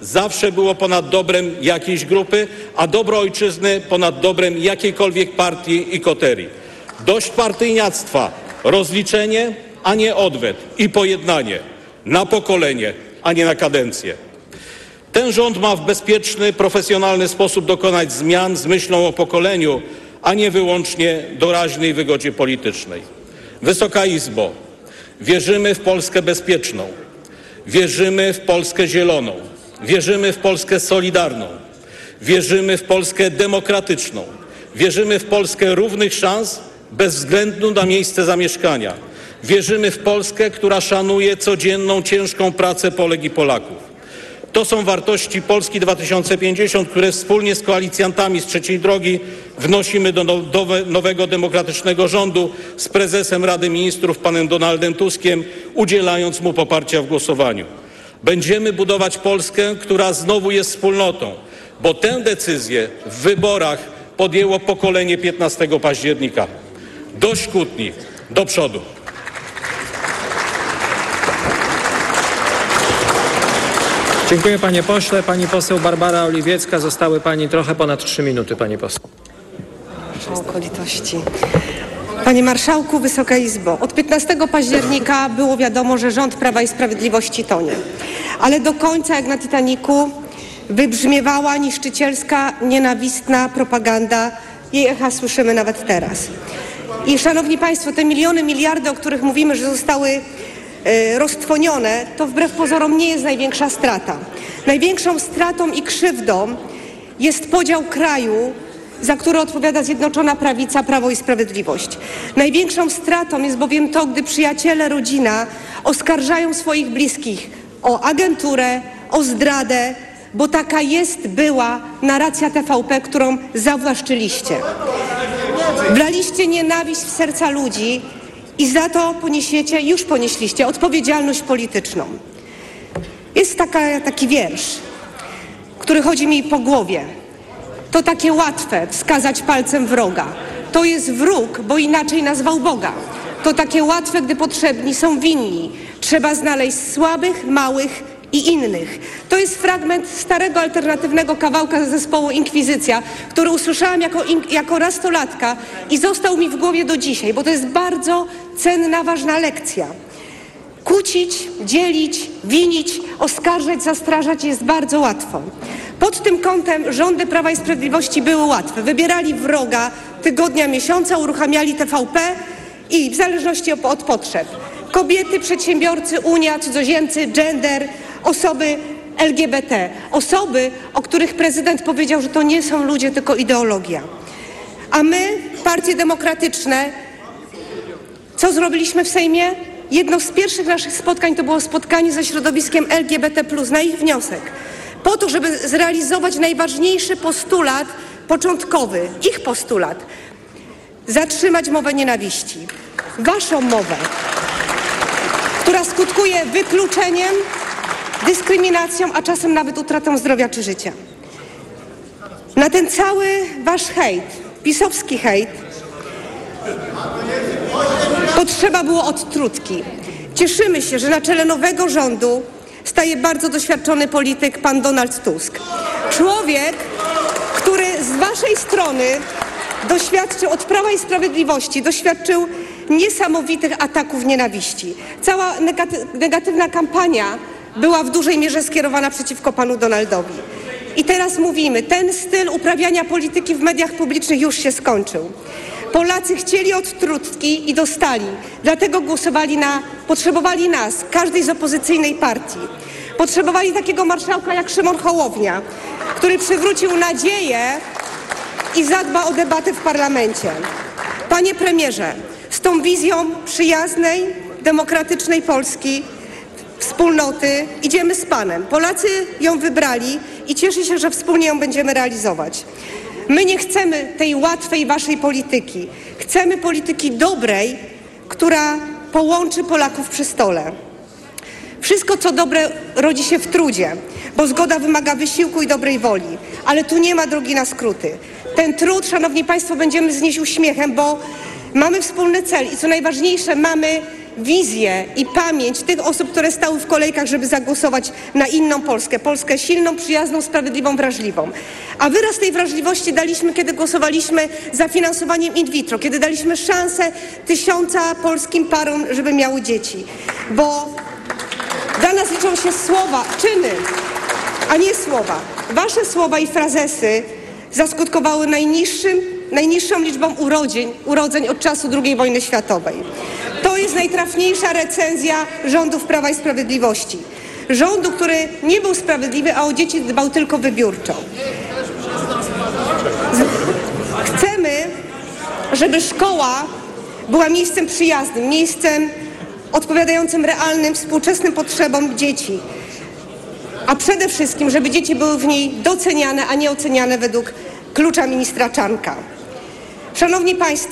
zawsze było ponad dobrem jakiejś grupy, a dobro ojczyzny ponad dobrem jakiejkolwiek partii i koterii. Dość partyjniactwa, rozliczenie, a nie odwet i pojednanie na pokolenie, a nie na kadencję. Ten rząd ma w bezpieczny, profesjonalny sposób dokonać zmian z myślą o pokoleniu, a nie wyłącznie doraźnej wygodzie politycznej. Wysoka Izbo, wierzymy w Polskę bezpieczną, wierzymy w Polskę zieloną, wierzymy w Polskę solidarną, wierzymy w Polskę demokratyczną, wierzymy w Polskę równych szans bez względu na miejsce zamieszkania. Wierzymy w Polskę, która szanuje codzienną ciężką pracę Polek i Polaków. To są wartości Polski 2050, które wspólnie z koalicjantami z trzeciej drogi wnosimy do nowego demokratycznego rządu z prezesem Rady Ministrów panem Donaldem Tuskiem, udzielając mu poparcia w głosowaniu. Będziemy budować Polskę, która znowu jest wspólnotą, bo tę decyzję w wyborach podjęło pokolenie 15 października. Dość kłótni, do przodu. Dziękuję panie pośle. Pani poseł Barbara Oliwiecka. Zostały pani trochę ponad trzy minuty, pani poseł. Okolitości. Panie Marszałku, Wysoka Izbo, od 15 października było wiadomo, że rząd Prawa i Sprawiedliwości tonie. Ale do końca, jak na Titaniku, wybrzmiewała niszczycielska, nienawistna propaganda. Jej echa słyszymy nawet teraz. I szanowni państwo, te miliony, miliardy, o których mówimy, że zostały e, roztwonione, to wbrew pozorom nie jest największa strata. Największą stratą i krzywdą jest podział kraju, za który odpowiada Zjednoczona Prawica, Prawo i Sprawiedliwość. Największą stratą jest bowiem to, gdy przyjaciele, rodzina oskarżają swoich bliskich o agenturę, o zdradę, bo taka jest, była narracja TVP, którą zawłaszczyliście. Wlaliście nienawiść w serca ludzi i za to poniesiecie, już ponieśliście odpowiedzialność polityczną. Jest taka, taki wiersz, który chodzi mi po głowie. To takie łatwe wskazać palcem wroga. To jest wróg, bo inaczej nazwał Boga. To takie łatwe, gdy potrzebni są winni. Trzeba znaleźć słabych, małych i innych. To jest fragment starego alternatywnego kawałka ze zespołu Inkwizycja, który usłyszałam jako, jako nastolatka i został mi w głowie do dzisiaj, bo to jest bardzo cenna, ważna lekcja. Kłócić, dzielić, winić, oskarżać, zastrażać jest bardzo łatwo. Pod tym kątem rządy Prawa i Sprawiedliwości były łatwe. Wybierali wroga tygodnia, miesiąca, uruchamiali TVP i w zależności od potrzeb. Kobiety, przedsiębiorcy, Unia, cudzoziemcy, gender, osoby LGBT. Osoby, o których prezydent powiedział, że to nie są ludzie, tylko ideologia. A my, partie demokratyczne, co zrobiliśmy w Sejmie? Jedno z pierwszych naszych spotkań to było spotkanie ze środowiskiem LGBT, na ich wniosek. Po to, żeby zrealizować najważniejszy postulat początkowy, ich postulat zatrzymać mowę nienawiści. Waszą mowę, która skutkuje wykluczeniem, dyskryminacją, a czasem nawet utratą zdrowia czy życia. Na ten cały wasz hejt, pisowski hejt, potrzeba było odtrutki. Cieszymy się, że na czele nowego rządu staje bardzo doświadczony polityk pan Donald Tusk. Człowiek, który z waszej strony doświadczył od Prawa i Sprawiedliwości, doświadczył niesamowitych ataków nienawiści. Cała negatywna kampania była w dużej mierze skierowana przeciwko panu Donaldowi. I teraz mówimy, ten styl uprawiania polityki w mediach publicznych już się skończył. Polacy chcieli odtrutki i dostali. Dlatego głosowali na, potrzebowali nas, każdej z opozycyjnej partii. Potrzebowali takiego marszałka jak Szymon Hołownia, który przywrócił nadzieję i zadba o debatę w parlamencie. Panie premierze, z tą wizją przyjaznej, demokratycznej Polski, wspólnoty idziemy z Panem. Polacy ją wybrali i cieszę się, że wspólnie ją będziemy realizować. My nie chcemy tej łatwej waszej polityki. Chcemy polityki dobrej, która połączy Polaków przy stole. Wszystko, co dobre, rodzi się w trudzie, bo zgoda wymaga wysiłku i dobrej woli. Ale tu nie ma drogi na skróty. Ten trud, szanowni państwo, będziemy znieść uśmiechem, bo mamy wspólny cel i co najważniejsze, mamy wizję i pamięć tych osób, które stały w kolejkach, żeby zagłosować na inną Polskę. Polskę silną, przyjazną, sprawiedliwą, wrażliwą. A wyraz tej wrażliwości daliśmy, kiedy głosowaliśmy za finansowaniem in vitro, kiedy daliśmy szansę tysiąca polskim parom, żeby miały dzieci. Bo dla nas liczą się słowa, czyny, a nie słowa. Wasze słowa i frazesy zaskutkowały najniższym, najniższą liczbą urodzin, urodzeń od czasu II wojny światowej. Jest najtrafniejsza recenzja rządów Prawa i Sprawiedliwości. Rządu, który nie był sprawiedliwy, a o dzieci dbał tylko wybiórczo. Chcemy, żeby szkoła była miejscem przyjaznym, miejscem odpowiadającym realnym, współczesnym potrzebom dzieci. A przede wszystkim, żeby dzieci były w niej doceniane, a nie oceniane według klucza ministra Czanka. Szanowni Państwo,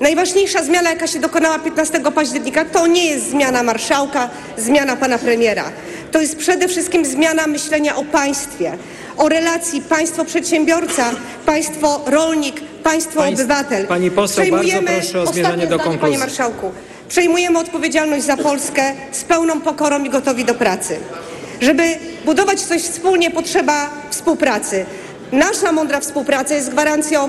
najważniejsza zmiana, jaka się dokonała 15 października, to nie jest zmiana marszałka, zmiana pana premiera. To jest przede wszystkim zmiana myślenia o państwie, o relacji państwo-przedsiębiorca, państwo-rolnik, państwo-obywatel. pani poseł, bardzo Przejmujemy- proszę o zmierzanie do konkluzji. Panie Marszałku, przejmujemy odpowiedzialność za Polskę z pełną pokorą i gotowi do pracy. Żeby budować coś wspólnie, potrzeba współpracy. Nasza mądra współpraca jest gwarancją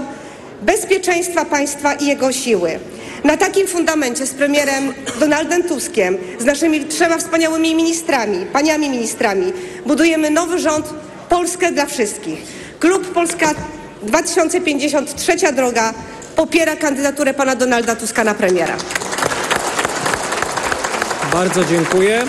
bezpieczeństwa państwa i jego siły. Na takim fundamencie z premierem Donaldem Tuskiem, z naszymi trzema wspaniałymi ministrami, paniami ministrami, budujemy nowy rząd Polskę dla wszystkich. Klub Polska 2050 Trzecia Droga popiera kandydaturę pana Donalda Tuska na premiera. Bardzo dziękuję.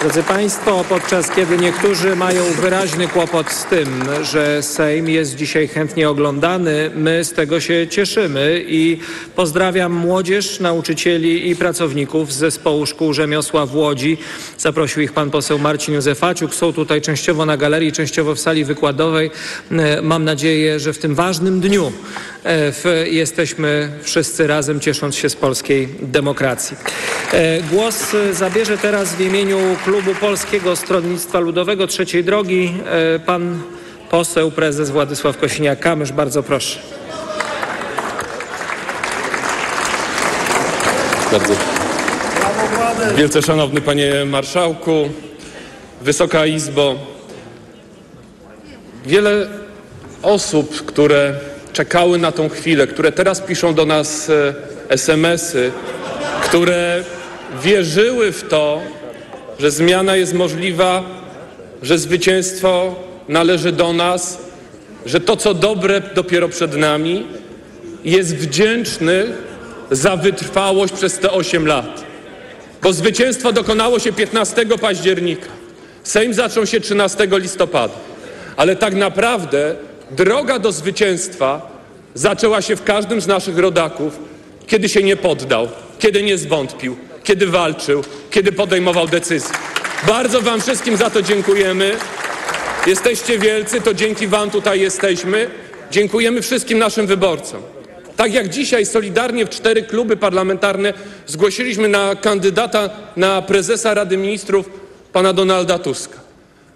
Drodzy Państwo, podczas kiedy niektórzy mają wyraźny kłopot z tym, że Sejm jest dzisiaj chętnie oglądany, my z tego się cieszymy i pozdrawiam młodzież, nauczycieli i pracowników z zespołu szkół rzemiosła w Łodzi. Zaprosił ich pan poseł Marcin Józefaciuk. Są tutaj częściowo na galerii, częściowo w sali wykładowej. E, Mam nadzieję, że w tym ważnym dniu e, jesteśmy wszyscy razem, ciesząc się z polskiej demokracji. E, Głos zabierze teraz w imieniu Klubu Polskiego Stronnictwa Ludowego Trzeciej Drogi e, pan poseł, prezes Władysław Kosiniak-Kamysz. Bardzo proszę. Bardzo. Wielce szanowny panie marszałku, Wysoka Izbo. Wiele osób, które czekały na tą chwilę, które teraz piszą do nas e, SMS-y, które wierzyły w to, że zmiana jest możliwa, że zwycięstwo należy do nas, że to, co dobre, dopiero przed nami, jest wdzięczny za wytrwałość przez te 8 lat. Bo zwycięstwo dokonało się 15 października. Sejm zaczął się 13 listopada. Ale tak naprawdę droga do zwycięstwa zaczęła się w każdym z naszych rodaków, kiedy się nie poddał, kiedy nie zwątpił, kiedy walczył, kiedy podejmował decyzje. Bardzo Wam wszystkim za to dziękujemy. Jesteście wielcy, to dzięki Wam tutaj jesteśmy. Dziękujemy wszystkim naszym wyborcom. Tak jak dzisiaj solidarnie w cztery kluby parlamentarne zgłosiliśmy na kandydata na prezesa Rady Ministrów pana Donalda Tuska.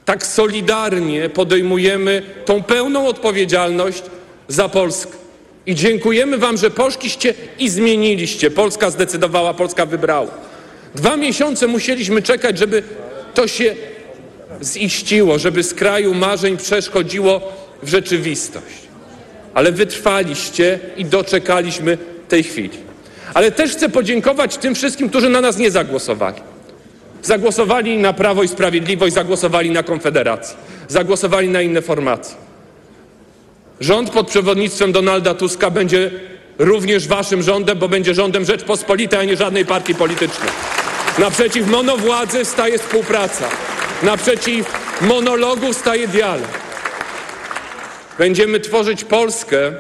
Tak solidarnie podejmujemy tą pełną odpowiedzialność za Polskę. I dziękujemy Wam, że poszliście i zmieniliście. Polska zdecydowała, Polska wybrała. Dwa miesiące musieliśmy czekać, żeby to się ziściło, żeby z kraju marzeń przeszkodziło w rzeczywistość ale wytrwaliście i doczekaliśmy tej chwili. Ale też chcę podziękować tym wszystkim, którzy na nas nie zagłosowali. Zagłosowali na Prawo i Sprawiedliwość, zagłosowali na Konfederację, zagłosowali na inne formacje. Rząd pod przewodnictwem Donalda Tuska będzie również waszym rządem, bo będzie rządem Rzeczpospolitej, a nie żadnej partii politycznej. Naprzeciw monowładzy staje współpraca. Naprzeciw monologu staje dialog. Będziemy tworzyć Polskę,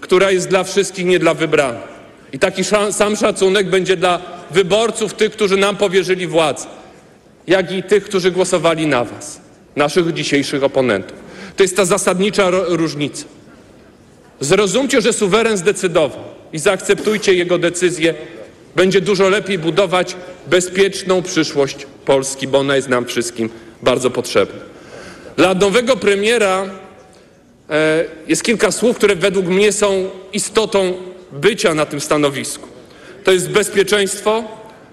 która jest dla wszystkich, nie dla wybranych. I taki sam szacunek będzie dla wyborców, tych, którzy nam powierzyli władzę, jak i tych, którzy głosowali na Was, naszych dzisiejszych oponentów. To jest ta zasadnicza różnica. Zrozumcie, że suweren zdecydował i zaakceptujcie jego decyzję. Będzie dużo lepiej budować bezpieczną przyszłość Polski, bo ona jest nam wszystkim bardzo potrzebna. Dla nowego premiera e, jest kilka słów, które według mnie są istotą bycia na tym stanowisku. To jest bezpieczeństwo,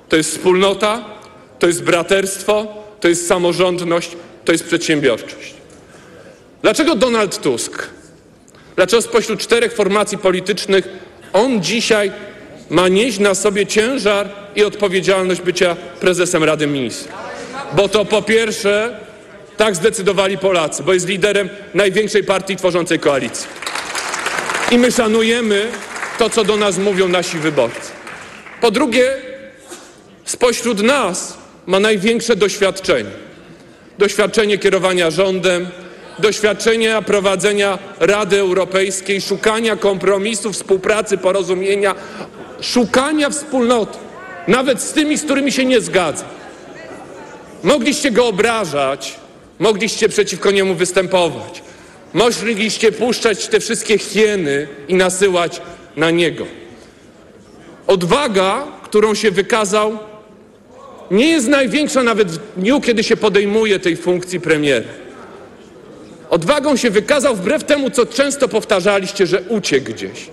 to jest wspólnota, to jest braterstwo, to jest samorządność, to jest przedsiębiorczość. Dlaczego Donald Tusk? Dlaczego spośród czterech formacji politycznych on dzisiaj ma nieść na sobie ciężar i odpowiedzialność bycia prezesem Rady Ministrów? Bo to po pierwsze tak zdecydowali Polacy, bo jest liderem największej partii tworzącej koalicję. I my szanujemy to, co do nas mówią nasi wyborcy. Po drugie, spośród nas ma największe doświadczenie. Doświadczenie kierowania rządem, doświadczenia prowadzenia Rady Europejskiej, szukania kompromisu, współpracy, porozumienia, szukania wspólnoty, nawet z tymi, z którymi się nie zgadza. Mogliście go obrażać, mogliście przeciwko niemu występować, mogliście puszczać te wszystkie hieny i nasyłać na niego. Odwaga, którą się wykazał, nie jest największa nawet w dniu, kiedy się podejmuje tej funkcji premiera. Odwagą się wykazał wbrew temu, co często powtarzaliście, że uciekł gdzieś.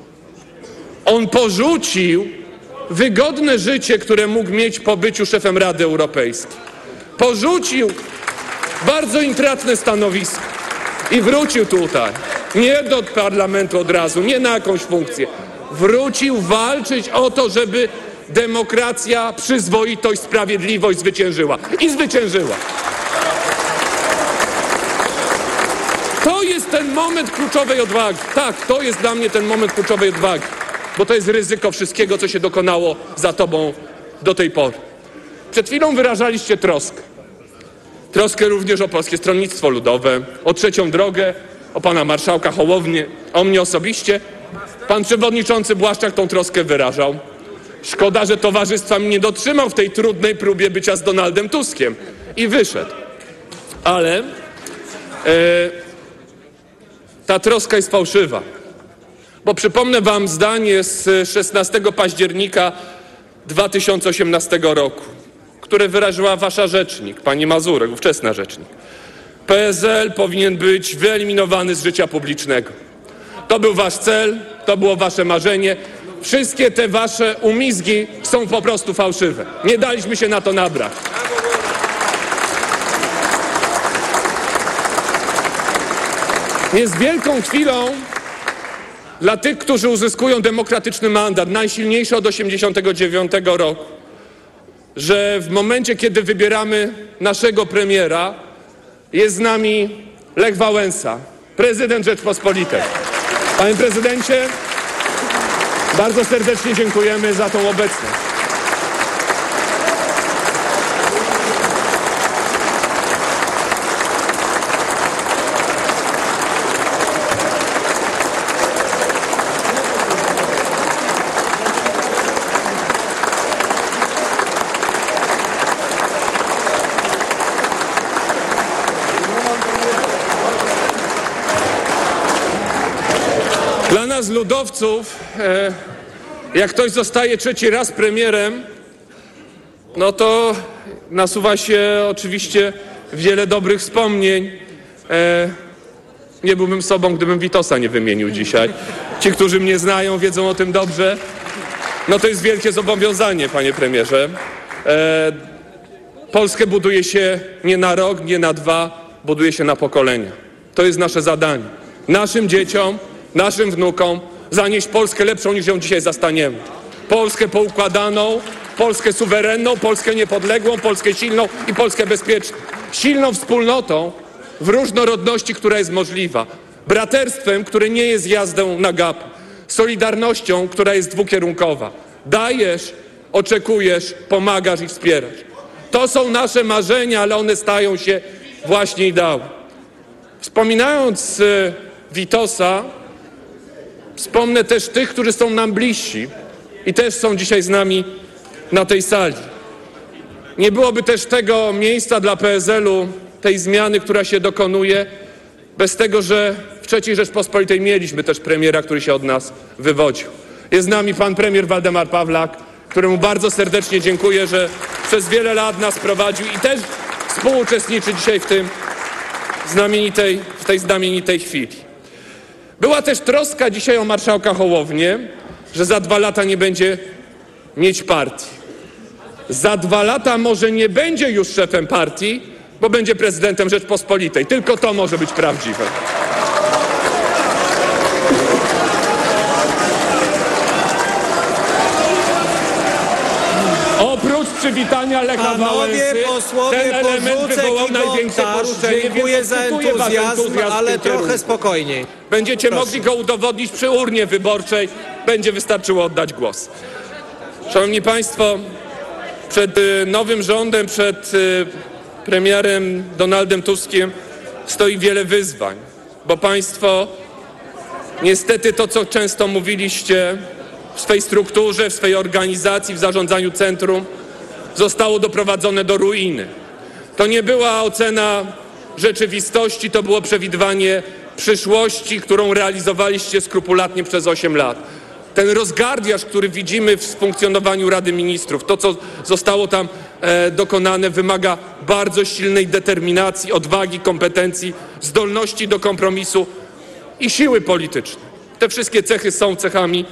On porzucił wygodne życie, które mógł mieć po byciu szefem Rady Europejskiej. Porzucił bardzo intratne stanowisko i wrócił tutaj. Nie do parlamentu od razu, nie na jakąś funkcję. Wrócił walczyć o to, żeby demokracja, przyzwoitość, sprawiedliwość zwyciężyła. I zwyciężyła. To jest ten moment kluczowej odwagi. Tak, to jest dla mnie ten moment kluczowej odwagi, bo to jest ryzyko wszystkiego, co się dokonało za tobą do tej pory. Przed chwilą wyrażaliście troskę. Troskę również o Polskie Stronnictwo Ludowe, o trzecią drogę, o pana marszałka Hołownię, o mnie osobiście. Pan przewodniczący Błaszczak tą troskę wyrażał. Szkoda, że towarzystwa mi nie dotrzymał w tej trudnej próbie bycia z Donaldem Tuskiem i wyszedł. Ale e, ta troska jest fałszywa. Bo przypomnę wam zdanie z 16 października 2018 roku, które wyraziła wasza rzecznik, pani Mazurek, ówczesna rzecznik. PSL powinien być wyeliminowany z życia publicznego. To był wasz cel, to było wasze marzenie. Wszystkie te wasze umizgi są po prostu fałszywe. Nie daliśmy się na to nabrać. Jest wielką chwilą dla tych, którzy uzyskują demokratyczny mandat, najsilniejszy od 1989 roku, że w momencie, kiedy wybieramy naszego premiera, jest z nami Lech Wałęsa, prezydent Rzeczpospolitej. Panie prezydencie, bardzo serdecznie dziękujemy za tą obecność. E, jak ktoś zostaje trzeci raz premierem, no to nasuwa się oczywiście wiele dobrych wspomnień. E, nie byłbym sobą, gdybym Witosa nie wymienił dzisiaj. Ci, którzy mnie znają, wiedzą o tym dobrze. No to jest wielkie zobowiązanie, panie premierze. E, Polskę buduje się nie na rok, nie na dwa, buduje się na pokolenia. To jest nasze zadanie. Naszym dzieciom, naszym wnukom zanieść Polskę lepszą niż ją dzisiaj zastaniemy. Polskę poukładaną, Polskę suwerenną, Polskę niepodległą, Polskę silną i Polskę bezpieczną. Silną wspólnotą w różnorodności, która jest możliwa. Braterstwem, które nie jest jazdą na gap. Solidarnością, która jest dwukierunkowa. Dajesz, oczekujesz, pomagasz i wspierasz. To są nasze marzenia, ale one stają się właśnie ideałem. Wspominając e, Witosa, wspomnę też tych, którzy są nam bliżsi i też są dzisiaj z nami na tej sali. Nie byłoby też tego miejsca dla PSL-u, tej zmiany, która się dokonuje, bez tego, że w III Rzeczpospolitej mieliśmy też premiera, który się od nas wywodził. Jest z nami pan premier Waldemar Pawlak, któremu bardzo serdecznie dziękuję, że przez wiele lat nas prowadził i też współuczestniczy dzisiaj w tym znamienitej, w tej znamienitej chwili. Była też troska dzisiaj o marszałka Hołownię, że za dwa lata nie będzie mieć partii. Za dwa lata może nie będzie już szefem partii, bo będzie prezydentem Rzeczpospolitej. Tylko to może być prawdziwe. Przywitania Lecha Wałęsy, posłowie, ten element wywołał największe poruszenie, Dziękuję za entuzjazm, entuzjazm ale trochę kierunku. spokojniej. Będziecie mogli go udowodnić przy urnie wyborczej. Będzie wystarczyło oddać głos. Szanowni Państwo, przed y, nowym rządem, przed y, premierem Donaldem Tuskiem stoi wiele wyzwań, bo Państwo niestety to, co często mówiliście w swej strukturze, w swej organizacji, w zarządzaniu centrum, zostało doprowadzone do ruiny. To nie była ocena rzeczywistości, to było przewidywanie przyszłości, którą realizowaliście skrupulatnie przez 8 lat. Ten rozgardiaż, który widzimy w funkcjonowaniu Rady Ministrów, to co zostało tam e, dokonane, wymaga bardzo silnej determinacji, odwagi, kompetencji, zdolności do kompromisu i siły politycznej. Te wszystkie cechy są cechami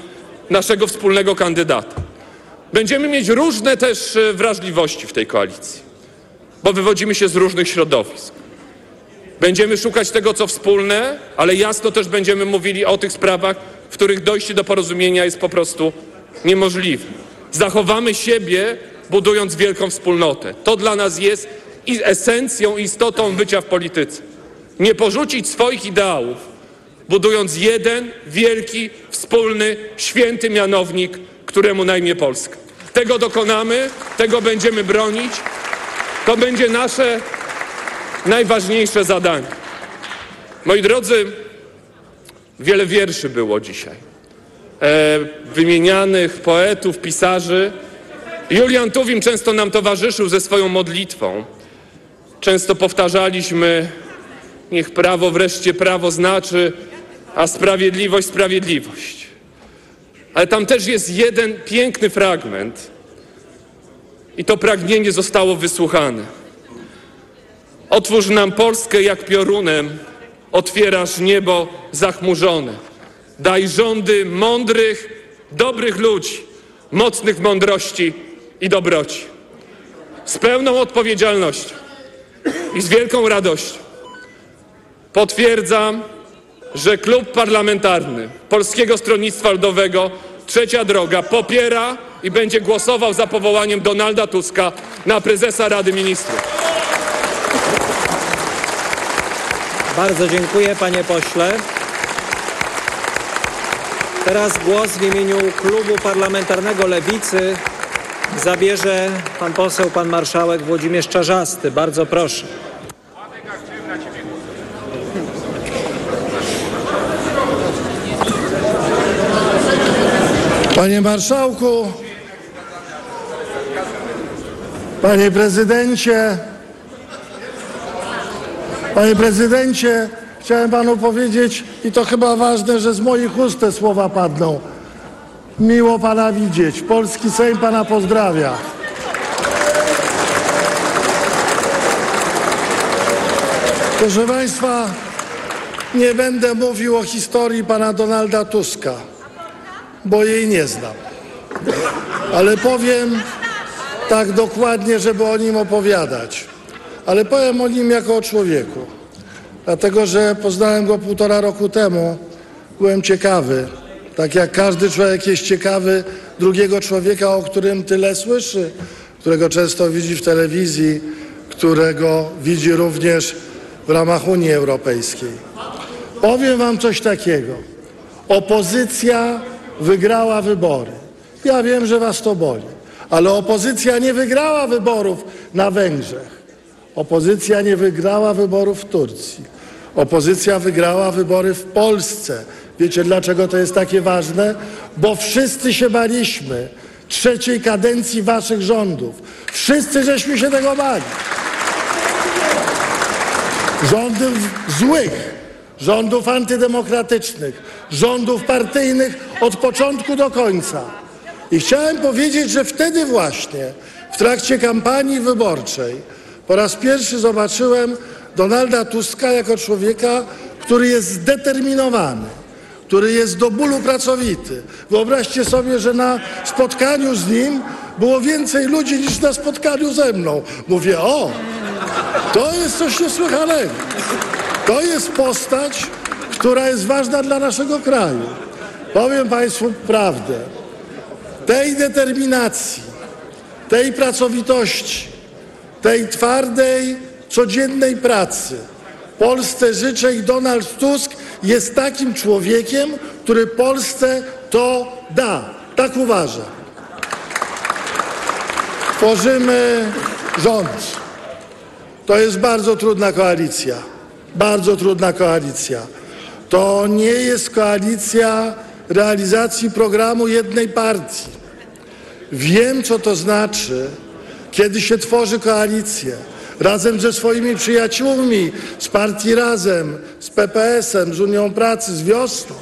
naszego wspólnego kandydata. Będziemy mieć różne też e, wrażliwości w tej koalicji, bo wywodzimy się z różnych środowisk. Będziemy szukać tego, co wspólne, ale jasno też będziemy mówili o tych sprawach, w których dojście do porozumienia jest po prostu niemożliwe. Zachowamy siebie, budując wielką wspólnotę. To dla nas jest esencją, istotą bycia w polityce. Nie porzucić swoich ideałów, budując jeden wielki, wspólny, święty mianownik, któremu na imię Polska. Tego dokonamy, tego będziemy bronić. To będzie nasze najważniejsze zadanie. Moi drodzy, wiele wierszy było dzisiaj. E, wymienianych poetów, pisarzy. Julian Tuwim często nam towarzyszył ze swoją modlitwą. Często powtarzaliśmy, niech prawo wreszcie prawo znaczy, a sprawiedliwość sprawiedliwość. Ale tam też jest jeden piękny fragment i to pragnienie zostało wysłuchane. Otwórz nam Polskę jak piorunem, otwierasz niebo zachmurzone. Daj rządy mądrych, dobrych ludzi, mocnych mądrości i dobroci. Z pełną odpowiedzialnością i z wielką radością potwierdzam, że Klub Parlamentarny Polskiego Stronnictwa Ludowego Trzecia Droga popiera i będzie głosował za powołaniem Donalda Tuska na prezesa Rady Ministrów. Bardzo dziękuję, panie pośle. Teraz głos w imieniu Klubu Parlamentarnego Lewicy zabierze pan poseł, pan marszałek Włodzimierz Czarzasty. Bardzo proszę. Panie Marszałku, Panie Prezydencie, Panie Prezydencie, chciałem Panu powiedzieć, i to chyba ważne, że z moich ust te słowa padną. Miło Pana widzieć. Polski Sejm Pana pozdrawia. Proszę Państwa, nie będę mówił o historii Pana Donalda Tuska bo jej nie znam. Ale powiem tak dokładnie, żeby o nim opowiadać. Ale powiem o nim jako o człowieku. Dlatego, że poznałem go półtora roku temu. Byłem ciekawy. Tak jak każdy człowiek jest ciekawy drugiego człowieka, o którym tyle słyszy, którego często widzi w telewizji, którego widzi również w ramach Unii Europejskiej. Powiem wam coś takiego. Opozycja wygrała wybory. Ja wiem, że was to boli, ale opozycja nie wygrała wyborów na Węgrzech. Opozycja nie wygrała wyborów w Turcji. Opozycja wygrała wybory w Polsce. Wiecie dlaczego to jest takie ważne? Bo wszyscy się baliśmy trzeciej kadencji waszych rządów. Wszyscy żeśmy się tego bali. Rządów złych, rządów antydemokratycznych, rządów partyjnych od początku do końca. I chciałem powiedzieć, że wtedy właśnie, w trakcie kampanii wyborczej, po raz pierwszy zobaczyłem Donalda Tuska jako człowieka, który jest zdeterminowany, który jest do bólu pracowity. Wyobraźcie sobie, że na spotkaniu z nim było więcej ludzi niż na spotkaniu ze mną. Mówię, o, to jest coś niesłychanego. To jest postać, która jest ważna dla naszego kraju. Powiem Państwu prawdę. Tej determinacji, tej pracowitości, tej twardej, codziennej pracy Polsce życzę i Donald Tusk jest takim człowiekiem, który Polsce to da. Tak uważam. Tworzymy rząd. To jest bardzo trudna koalicja. Bardzo trudna koalicja. To nie jest koalicja realizacji programu jednej partii. Wiem, co to znaczy, kiedy się tworzy koalicję razem ze swoimi przyjaciółmi z partii Razem, z PPS-em, z Unią Pracy, z Wiosną.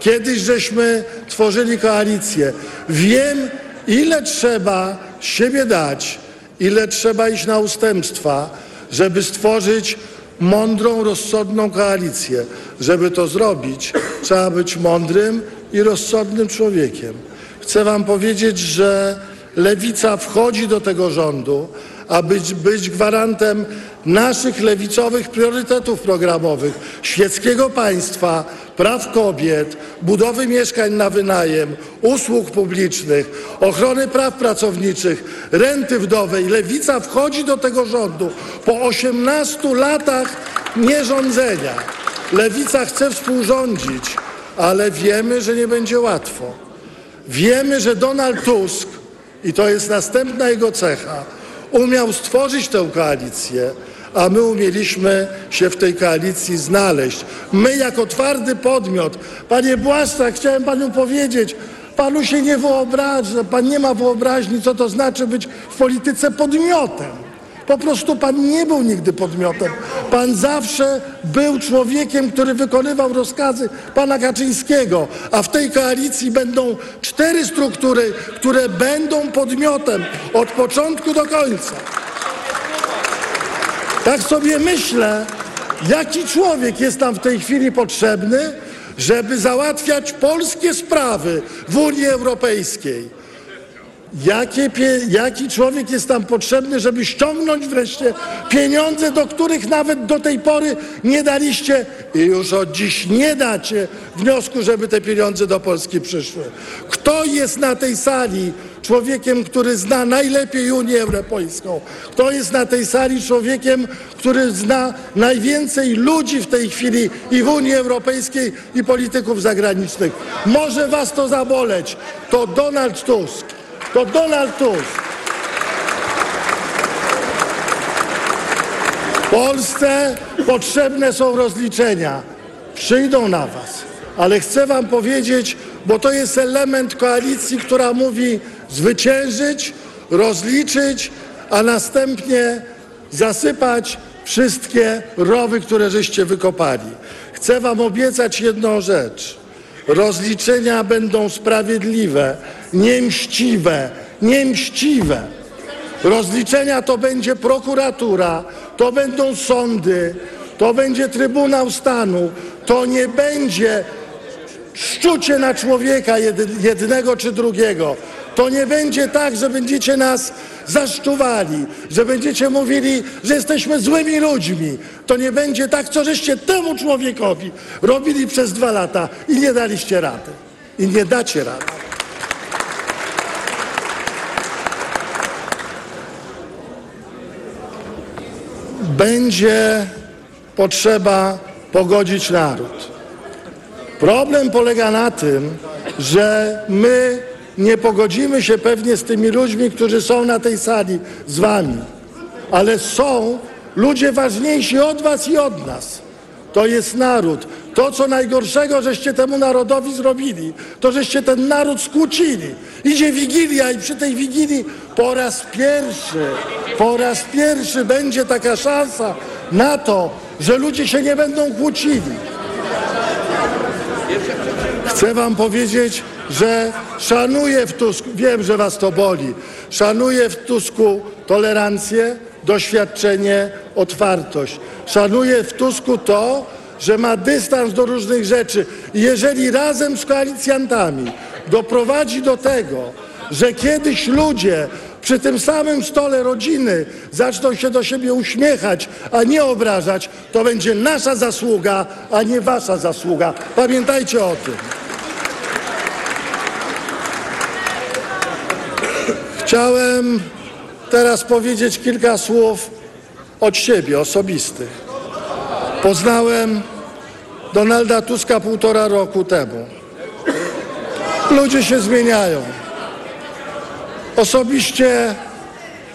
Kiedyś żeśmy tworzyli koalicję. Wiem, ile trzeba siebie dać, ile trzeba iść na ustępstwa, żeby stworzyć mądrą, rozsądną koalicję. Żeby to zrobić, trzeba być mądrym i rozsądnym człowiekiem. Chcę Wam powiedzieć, że lewica wchodzi do tego rządu, aby być, gwarantem naszych lewicowych priorytetów programowych, świeckiego państwa, praw kobiet, budowy mieszkań na wynajem, usług publicznych, ochrony praw pracowniczych, renty wdowej. Lewica wchodzi do tego rządu po 18 latach nierządzenia. Lewica chce współrządzić, ale wiemy, że nie będzie łatwo. Wiemy, że Donald Tusk, i to jest następna jego cecha, umiał stworzyć tę koalicję, a my umieliśmy się w tej koalicji znaleźć. My jako twardy podmiot. Panie Błaszczak, chciałem panu powiedzieć, panu się nie wyobraża, pan nie ma wyobraźni, co to znaczy być w polityce podmiotem. Po prostu pan nie był nigdy podmiotem. Pan zawsze był człowiekiem, który wykonywał rozkazy pana Kaczyńskiego, a w tej koalicji będą cztery struktury, które będą podmiotem od początku do końca. Tak sobie myślę, jaki człowiek jest nam w tej chwili potrzebny, żeby załatwiać polskie sprawy w Unii Europejskiej. Jakie jaki człowiek jest tam potrzebny, żeby ściągnąć wreszcie pieniądze, do których nawet do tej pory nie daliście i już od dziś nie dacie wniosku, żeby te pieniądze do Polski przyszły. Kto jest na tej sali człowiekiem, który zna najlepiej Unię Europejską? Kto jest na tej sali człowiekiem, który zna najwięcej ludzi w tej chwili i w Unii Europejskiej i polityków zagranicznych? Może was to zaboleć. To Donald Tusk. To Donald Tusk. Polsce potrzebne są rozliczenia. Przyjdą na was. Ale chcę wam powiedzieć, bo to jest element koalicji, która mówi zwyciężyć, rozliczyć, a następnie zasypać wszystkie rowy, które żeście wykopali. Chcę wam obiecać jedną rzecz. Rozliczenia będą sprawiedliwe, niemściwe, niemściwe. Rozliczenia to będzie prokuratura, to będą sądy, to będzie Trybunał Stanu, to nie będzie szczucie na człowieka jednego czy drugiego. To nie będzie tak, że będziecie nas zaszczuwali, że będziecie mówili, że jesteśmy złymi ludźmi. To nie będzie tak, co żeście temu człowiekowi robili przez dwa lata i nie daliście rady. I nie dacie rady. Będzie potrzeba pogodzić naród. Problem polega na tym, że my nie pogodzimy się pewnie z tymi ludźmi, którzy są na tej sali z wami, ale są ludzie ważniejsi od was i od nas. To jest naród. To, co najgorszego, żeście temu narodowi zrobili, to żeście ten naród skłócili. Idzie Wigilia i przy tej Wigilii po raz pierwszy, po raz pierwszy będzie taka szansa na to, że ludzie się nie będą kłócili. Chcę wam powiedzieć, że szanuję w Tusku, wiem, że was to boli, szanuję w Tusku tolerancję, doświadczenie, otwartość. Szanuję w Tusku to, że ma dystans do różnych rzeczy. I jeżeli razem z koalicjantami doprowadzi do tego, że kiedyś ludzie przy tym samym stole rodziny zaczną się do siebie uśmiechać, a nie obrażać, to będzie nasza zasługa, a nie wasza zasługa. Pamiętajcie o tym. Chciałem teraz powiedzieć kilka słów od siebie, osobistych. Poznałem Donalda Tuska półtora roku temu. Ludzie się zmieniają. Osobiście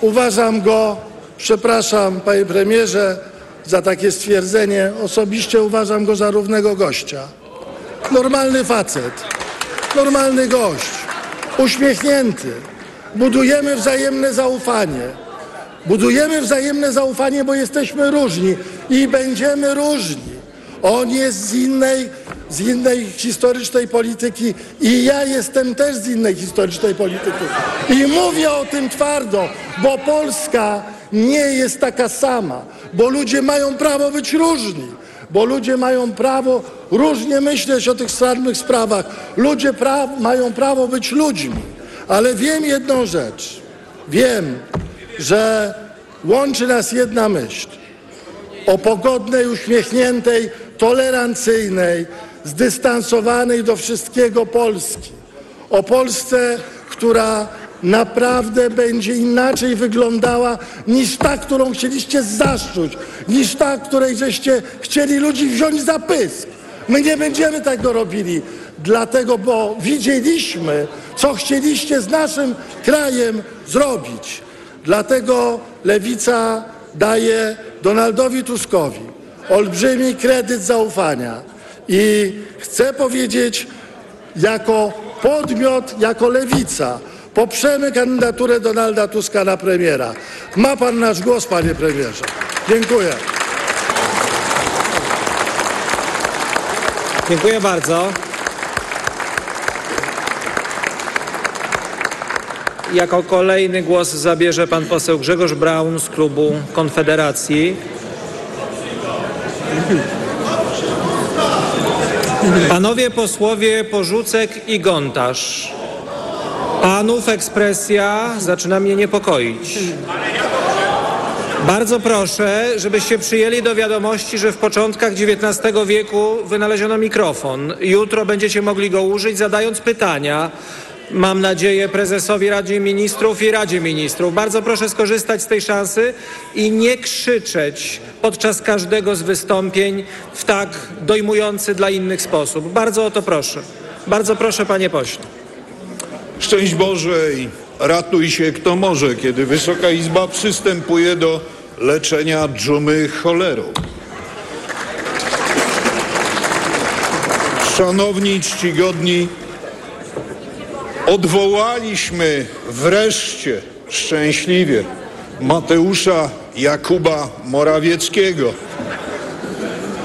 uważam go, przepraszam panie premierze za takie stwierdzenie, osobiście uważam go za równego gościa. Normalny facet, normalny gość, uśmiechnięty. Budujemy wzajemne zaufanie. Budujemy wzajemne zaufanie, bo jesteśmy różni i będziemy różni. On jest z innej, z innej historycznej polityki i ja jestem też z innej historycznej polityki. I mówię o tym twardo, bo Polska nie jest taka sama, bo ludzie mają prawo być różni, bo ludzie mają prawo różnie myśleć o tych samych sprawach. Ludzie pra mają prawo być ludźmi. Ale wiem jedną rzecz. Wiem, że łączy nas jedna myśl. O pogodnej, uśmiechniętej, tolerancyjnej, zdystansowanej do wszystkiego Polski. O Polsce, która naprawdę będzie inaczej wyglądała niż ta, którą chcieliście zaszczuć, niż ta, której żeście chcieli ludzi wziąć za pysk. My nie będziemy tego robili, dlatego, bo widzieliśmy, co chcieliście z naszym krajem zrobić. Dlatego Lewica daje Donaldowi Tuskowi olbrzymi kredyt zaufania i chcę powiedzieć jako podmiot, jako Lewica poprzemy kandydaturę Donalda Tuska na premiera. Ma pan nasz głos, panie premierze. Dziękuję. Dziękuję bardzo. Jako kolejny głos zabierze pan poseł Grzegorz Braun z klubu Konfederacji. Panowie posłowie Porzucek i Gontarz. Panów ekspresja zaczyna mnie niepokoić. Bardzo proszę, żebyście przyjęli do wiadomości, że w początkach XIX wieku wynaleziono mikrofon. Jutro będziecie mogli go użyć, zadając pytania. Mam nadzieję prezesowi Rady Ministrów i Radzie Ministrów. Bardzo proszę skorzystać z tej szansy i nie krzyczeć podczas każdego z wystąpień w tak dojmujący dla innych sposób. Bardzo o to proszę. Bardzo proszę, panie pośle. Szczęść Boże i ratuj się kto może, kiedy Wysoka Izba przystępuje do leczenia dżumy cholerą. Szanowni, czcigodni, odwołaliśmy wreszcie szczęśliwie Mateusza Jakuba Morawieckiego.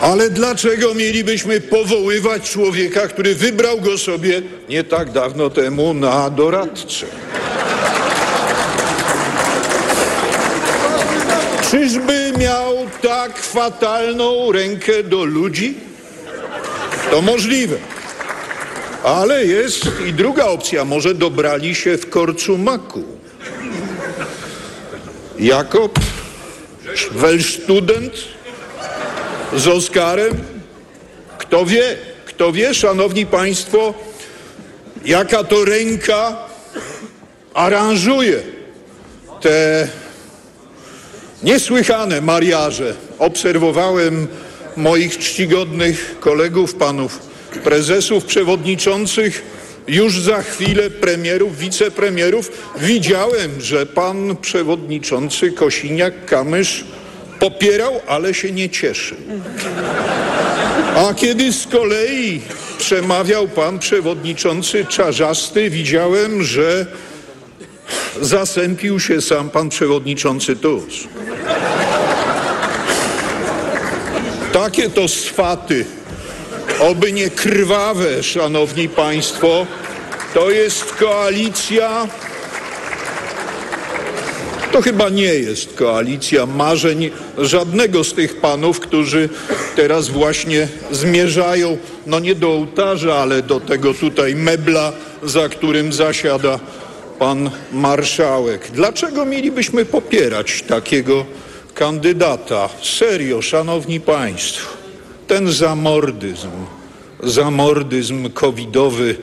Ale dlaczego mielibyśmy powoływać człowieka, który wybrał go sobie nie tak dawno temu na doradcę? Czyżby miał tak fatalną rękę do ludzi? To możliwe. Ale jest i druga opcja. Może dobrali się w korcu maku. Jakob, Welstudent, z Oskarem. Kto wie, kto wie, szanowni państwo, jaka to ręka aranżuje te niesłychane mariaże. Obserwowałem moich czcigodnych kolegów, panów prezesów, przewodniczących, już za chwilę premierów, wicepremierów. Widziałem, że pan przewodniczący Kosiniak-Kamysz popierał, ale się nie cieszył. A kiedy z kolei przemawiał pan przewodniczący Czarzasty, widziałem, że zasępił się sam pan przewodniczący Tusk. Takie to swaty, oby nie krwawe, szanowni państwo, to jest koalicja To chyba nie jest koalicja marzeń żadnego z tych panów, którzy teraz właśnie zmierzają, no nie do ołtarza, ale do tego tutaj mebla, za którym zasiada pan marszałek. Dlaczego mielibyśmy popierać takiego kandydata? Serio, szanowni państwo, ten zamordyzm, zamordyzm covidowy,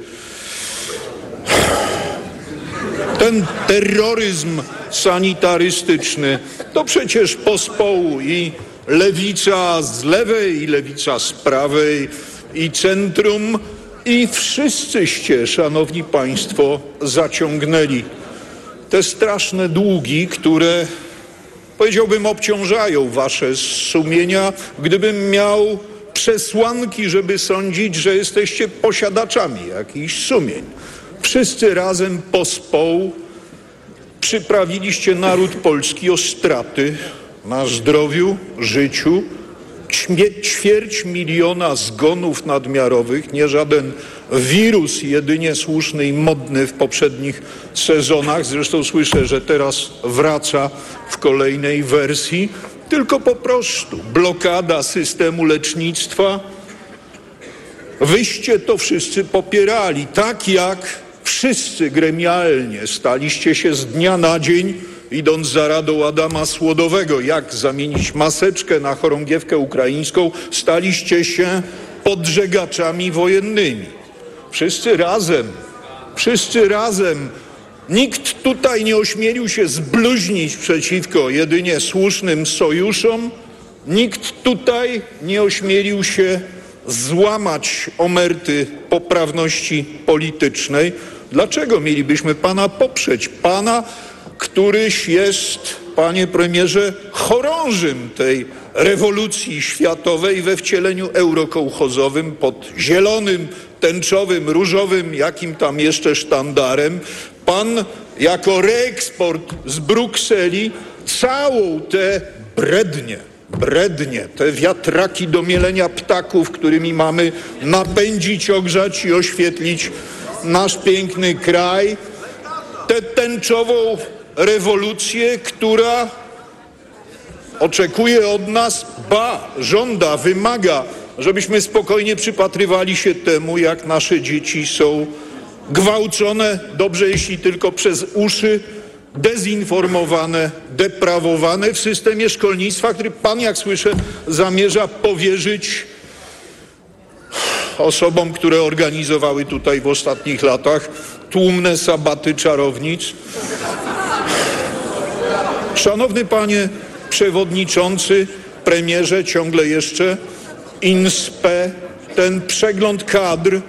ten terroryzm sanitarystyczny to przecież pospołu i lewica z lewej, i lewica z prawej, i centrum, i wszyscyście, szanowni państwo, zaciągnęli te straszne długi, które powiedziałbym obciążają wasze sumienia, gdybym miał przesłanki, żeby sądzić, że jesteście posiadaczami jakichś sumień. Wszyscy razem pospołu przyprawiliście naród polski o straty na zdrowiu, życiu, ćwierć miliona zgonów nadmiarowych, nie żaden wirus jedynie słuszny i modny w poprzednich sezonach, zresztą słyszę, że teraz wraca w kolejnej wersji, tylko po prostu blokada systemu lecznictwa, Wyście to wszyscy popierali, tak jak wszyscy gremialnie staliście się z dnia na dzień, idąc za radą Adama Słodowego, jak zamienić maseczkę na chorągiewkę ukraińską, staliście się podżegaczami wojennymi. Wszyscy razem, wszyscy razem. Nikt tutaj nie ośmielił się zbluźnić przeciwko jedynie słusznym sojuszom, Nikt tutaj nie ośmielił się złamać omerty poprawności politycznej. Dlaczego mielibyśmy pana poprzeć? Pana, któryś jest, panie premierze, chorążym tej rewolucji światowej we wcieleniu eurokołchozowym pod zielonym, tęczowym, różowym, jakim tam jeszcze sztandarem. Pan jako reeksport z Brukseli całą tę brednię, brednie, te wiatraki do mielenia ptaków, którymi mamy napędzić, ogrzać i oświetlić nasz piękny kraj, tę tęczową rewolucję, która oczekuje od nas, ba, żąda, wymaga, żebyśmy spokojnie przypatrywali się temu, jak nasze dzieci są gwałcone, dobrze jeśli tylko przez uszy, dezinformowane, deprawowane w systemie szkolnictwa, który pan, jak słyszę, zamierza powierzyć osobom, które organizowały tutaj w ostatnich latach tłumne sabaty czarownic. Szanowny panie przewodniczący, premierze, ciągle jeszcze INSPE, ten przegląd kadr,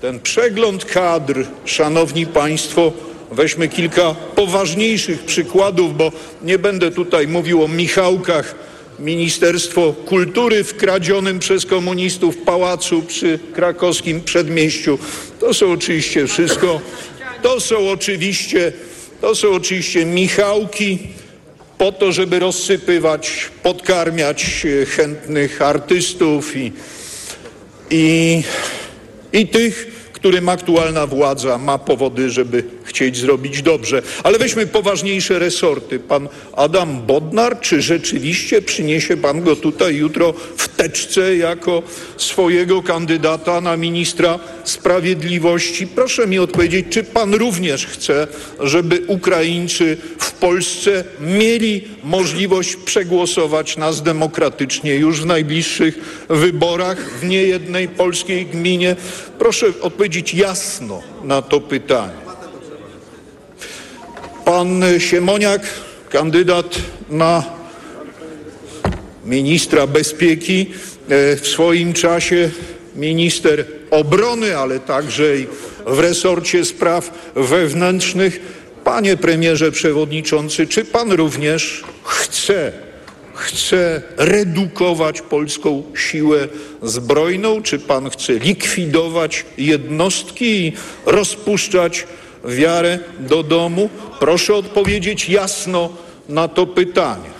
ten przegląd kadr, szanowni państwo, weźmy kilka poważniejszych przykładów, bo nie będę tutaj mówił o Michałkach, Ministerstwo Kultury w kradzionym przez komunistów pałacu przy krakowskim przedmieściu. To są oczywiście wszystko, to są oczywiście, to są oczywiście Michałki po to, żeby rozsypywać, podkarmiać e, chętnych artystów i, i, i tych, którym aktualna władza ma powody, żeby chcieć zrobić dobrze. Ale weźmy poważniejsze resorty. Pan Adam Bodnar, czy rzeczywiście przyniesie pan go tutaj jutro w teczce jako swojego kandydata na ministra sprawiedliwości? Proszę mi odpowiedzieć, czy pan również chce, żeby Ukraińcy w Polsce mieli możliwość przegłosować nas demokratycznie już w najbliższych wyborach w niejednej polskiej gminie? Proszę odpowiedzieć jasno na to pytanie. Pan Siemoniak, kandydat na ministra bezpieki, e, w swoim czasie minister obrony, ale także i w resorcie spraw wewnętrznych. Panie premierze przewodniczący, czy pan również chce chce redukować polską siłę zbrojną, czy pan chce likwidować jednostki i rozpuszczać wiarę do domu? Proszę odpowiedzieć jasno na to pytanie.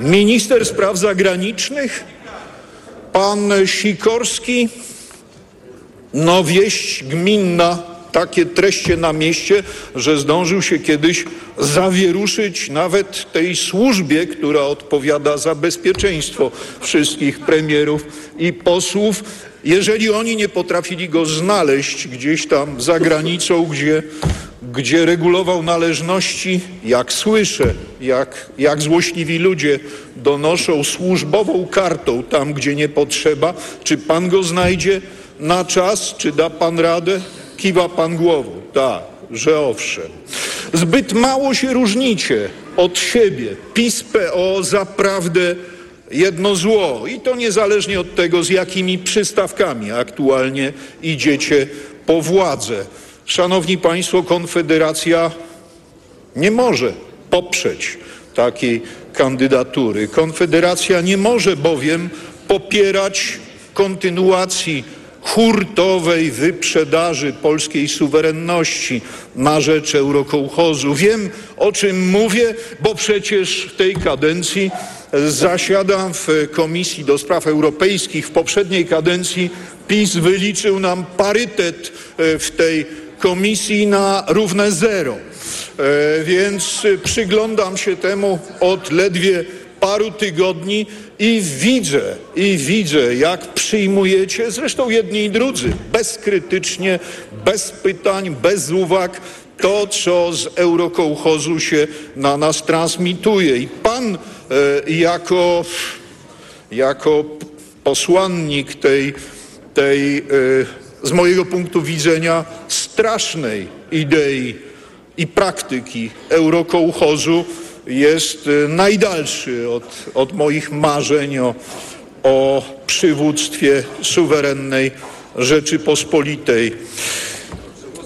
Minister spraw zagranicznych, pan Sikorski, no wieść gminna takie treście na mieście, że zdążył się kiedyś zawieruszyć nawet tej służbie, która odpowiada za bezpieczeństwo wszystkich premierów i posłów, jeżeli oni nie potrafili go znaleźć gdzieś tam za granicą, gdzie, gdzie regulował należności, jak słyszę, jak, jak złośliwi ludzie donoszą służbową kartą tam, gdzie nie potrzeba, czy pan go znajdzie na czas, czy da pan radę? Kiwa pan głową. Tak, że owszem. Zbyt mało się różnicie od siebie. PiS, PO, zaprawdę jedno zło. I to niezależnie od tego, z jakimi przystawkami aktualnie idziecie po władzę. Szanowni Państwo, Konfederacja nie może poprzeć takiej kandydatury. Konfederacja nie może bowiem popierać kontynuacji hurtowej wyprzedaży polskiej suwerenności na rzecz eurokołchozu. Wiem, o czym mówię, bo przecież w tej kadencji zasiadam w Komisji do Spraw Europejskich. W poprzedniej kadencji PiS wyliczył nam parytet e, w tej komisji na równe zero. E, Więc przyglądam się temu od ledwie paru tygodni i widzę, i widzę, jak przyjmujecie, zresztą jedni i drudzy, bezkrytycznie, bez pytań, bez uwag, to, co z eurokołchozu się na nas transmituje. I pan e, jako, jako posłannik tej, tej e, z mojego punktu widzenia strasznej idei i praktyki eurokołchozu jest e, najdalszy od, od moich marzeń o, o przywództwie suwerennej Rzeczypospolitej.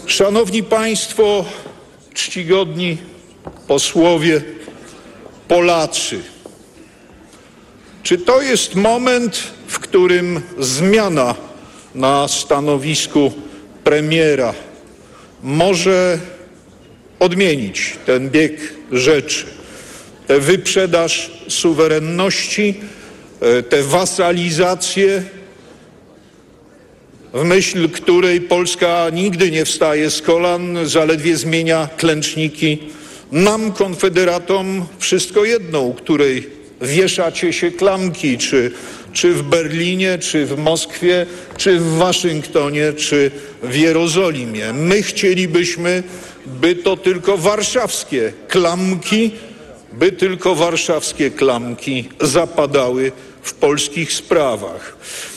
Szanowni Państwo, czcigodni posłowie, Polacy, czy to jest moment, w którym zmiana na stanowisku premiera może odmienić ten bieg rzeczy? Wyprzedaż suwerenności, e, tę wasalizację, w myśl której Polska nigdy nie wstaje z kolan, zaledwie zmienia klęczniki. Nam, konfederatom, wszystko jedno, u której wieszacie się klamki, czy, czy w Berlinie, czy w Moskwie, czy w Waszyngtonie, czy w Jerozolimie. My chcielibyśmy, by to tylko warszawskie klamki, by tylko warszawskie klamki zapadały w polskich sprawach.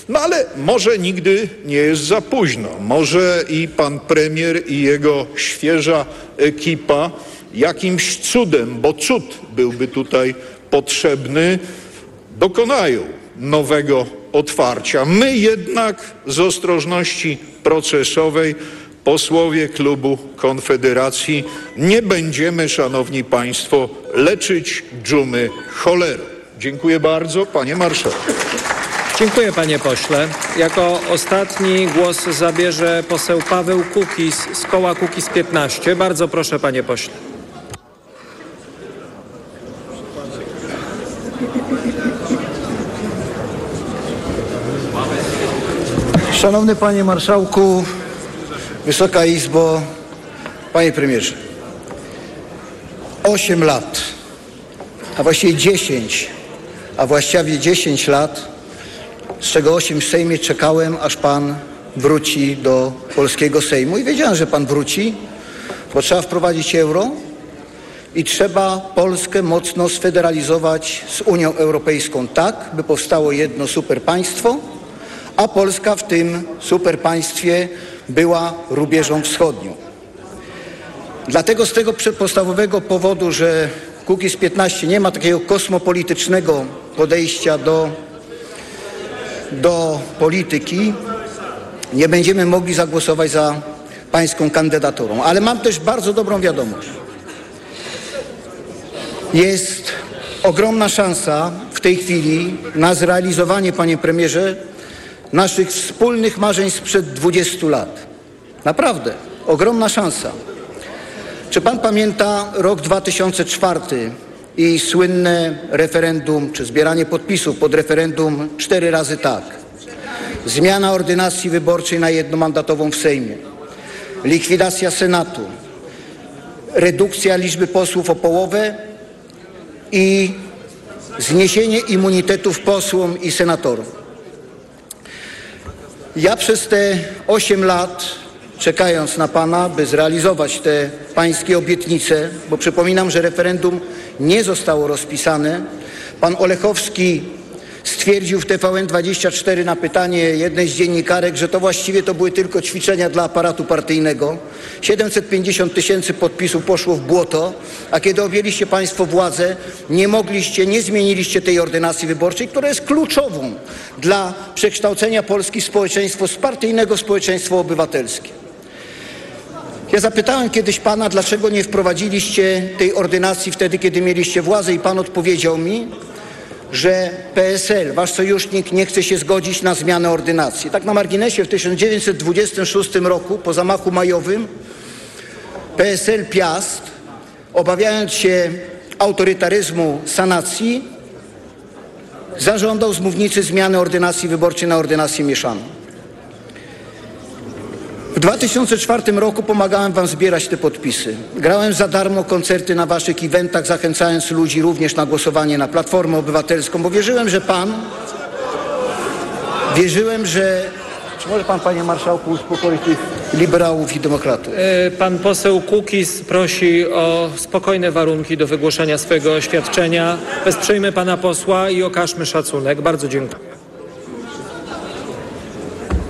No ale może nigdy nie jest za późno. Może i pan premier i jego świeża ekipa jakimś cudem, bo cud byłby tutaj potrzebny, dokonają nowego otwarcia. My jednak z ostrożności procesowej posłowie klubu Konfederacji nie będziemy, szanowni państwo, leczyć dżumy cholerą. Dziękuję bardzo, panie marszałku. Dziękuję panie pośle. Jako ostatni głos zabierze poseł Paweł Kukis z koła Kukis 15. Bardzo proszę panie pośle. Szanowny Panie Marszałku, Wysoka Izbo, Panie Premierze. Osiem lat, a właściwie dziesięć, a właściwie dziesięć lat, z czego osiem w Sejmie czekałem, aż Pan wróci do polskiego Sejmu i wiedziałem, że Pan wróci, bo trzeba wprowadzić euro i trzeba Polskę mocno sfederalizować z Unią Europejską tak, by powstało jedno superpaństwo, a Polska w tym superpaństwie była rubieżą wschodnią. Dlatego z tego podstawowego powodu, że Kukiz 15 nie ma takiego kosmopolitycznego podejścia do, do polityki, nie będziemy mogli zagłosować za pańską kandydaturą. Ale mam też bardzo dobrą wiadomość. Jest ogromna szansa w tej chwili na zrealizowanie, panie premierze, naszych wspólnych marzeń sprzed 20 lat. Naprawdę, ogromna szansa. Czy pan pamięta rok 2004 i słynne referendum, czy zbieranie podpisów pod referendum cztery razy tak? Zmiana ordynacji wyborczej na jednomandatową w Sejmie. likwidacja Senatu, redukcja liczby posłów o połowę i zniesienie immunitetów posłom i senatorom. Ja przez te 8 lat, czekając na Pana, by zrealizować te Pańskie obietnice, bo przypominam, że referendum nie zostało rozpisane, Pan Olechowski stwierdził w TVN24 na pytanie jednej z dziennikarek, że to właściwie to były tylko ćwiczenia dla aparatu partyjnego. 750 tysięcy podpisów poszło w błoto, a kiedy objęliście Państwo władzę, nie mogliście, nie zmieniliście tej ordynacji wyborczej, która jest kluczową dla przekształcenia Polski w społeczeństwo z partyjnego w społeczeństwo obywatelskie. Ja zapytałem kiedyś pana, dlaczego nie wprowadziliście tej ordynacji wtedy, kiedy mieliście władzę i pan odpowiedział mi, że PSL, wasz sojusznik, nie chce się zgodzić na zmianę ordynacji. Tak na marginesie w 1926 roku, po zamachu majowym, PSL Piast, obawiając się autorytaryzmu sanacji, zażądał z mównicy zmiany ordynacji wyborczej na ordynację mieszaną. W 2004 roku pomagałem wam zbierać te podpisy. Grałem za darmo koncerty na waszych eventach, zachęcając ludzi również na głosowanie na Platformę Obywatelską, bo wierzyłem, że pan, wierzyłem, że... Czy może pan, panie marszałku, uspokoić tych liberałów i demokratów? E, Pan poseł Kukis prosi o spokojne warunki do wygłoszenia swojego oświadczenia. Wesprzyjmy pana posła i okażmy szacunek. Bardzo dziękuję.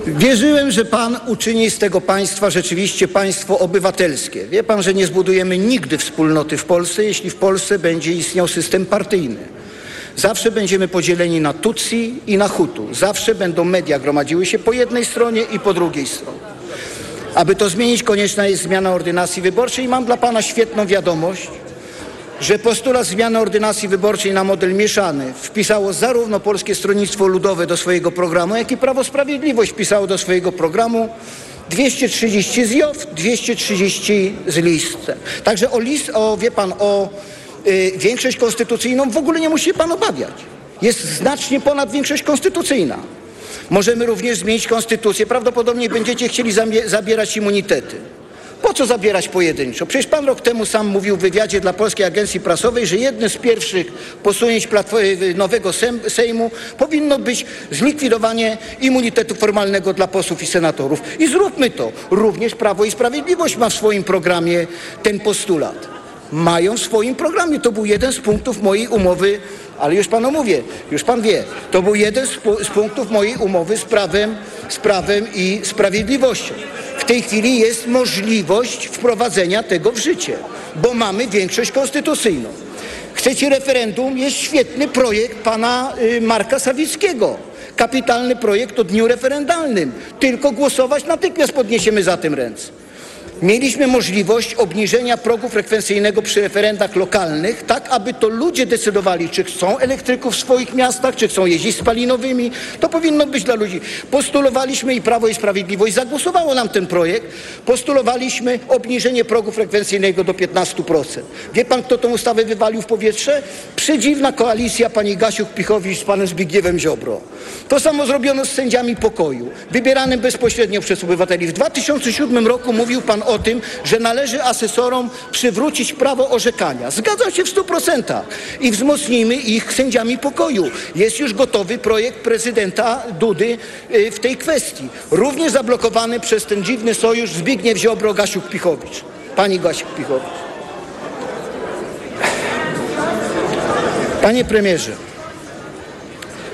Wierzyłem, że Pan uczyni z tego państwa rzeczywiście państwo obywatelskie. Wie Pan, że nie zbudujemy nigdy wspólnoty w Polsce, jeśli w Polsce będzie istniał system partyjny. Zawsze będziemy podzieleni na Tutsi i na Hutu. Zawsze będą media gromadziły się po jednej stronie i po drugiej stronie. Aby to zmienić, konieczna jest zmiana ordynacji wyborczej i mam dla Pana świetną wiadomość, że postulat zmiany ordynacji wyborczej na model mieszany wpisało zarówno Polskie Stronnictwo Ludowe do swojego programu, jak i Prawo Sprawiedliwość wpisało do swojego programu 230 z JOW, 230 z listem. Także o list, o wie pan, o y, większość konstytucyjną w ogóle nie musi się pan obawiać. Jest znacznie ponad większość konstytucyjna. Możemy również zmienić konstytucję. Prawdopodobnie będziecie chcieli zabierać immunitety. Po co zabierać pojedynczo? Przecież pan rok temu sam mówił w wywiadzie dla Polskiej Agencji Prasowej, że jednym z pierwszych posunięć platformy, nowego Sejm- Sejmu powinno być zlikwidowanie immunitetu formalnego dla posłów i senatorów. I zróbmy to. Również Prawo i Sprawiedliwość ma w swoim programie ten postulat. Mają w swoim programie. To był jeden z punktów mojej umowy, ale już panu mówię, już pan wie, to był jeden z, pu- z punktów mojej umowy z prawem, z prawem i sprawiedliwością. W tej chwili jest możliwość wprowadzenia tego w życie, bo mamy większość konstytucyjną. Chcecie referendum? Jest świetny projekt pana y, Marka Sawickiego. Kapitalny projekt o dniu referendalnym. Tylko głosować, natychmiast podniesiemy za tym ręce. Mieliśmy możliwość obniżenia progu frekwencyjnego przy referendach lokalnych, tak aby to ludzie decydowali, czy chcą elektryków w swoich miastach, czy chcą jeździć spalinowymi. To powinno być dla ludzi. Postulowaliśmy i Prawo i Sprawiedliwość zagłosowało nam ten projekt. Postulowaliśmy obniżenie progu frekwencyjnego do 15%. Wie pan, kto tą ustawę wywalił w powietrze? Przedziwna koalicja pani Gasiuk-Pichowicz z panem Zbigniewem Ziobro. To samo zrobiono z sędziami pokoju, wybieranym bezpośrednio przez obywateli. W 2007 roku mówił pan o tym, że należy asesorom przywrócić prawo orzekania. Zgadzam się w 100%. I wzmocnijmy ich sędziami pokoju. Jest już gotowy projekt prezydenta Dudy y, w tej kwestii. Również zablokowany przez ten dziwny sojusz Zbigniew Ziobro, Gasiuk-Pichowicz. Pani Gasiuk-Pichowicz. Panie premierze,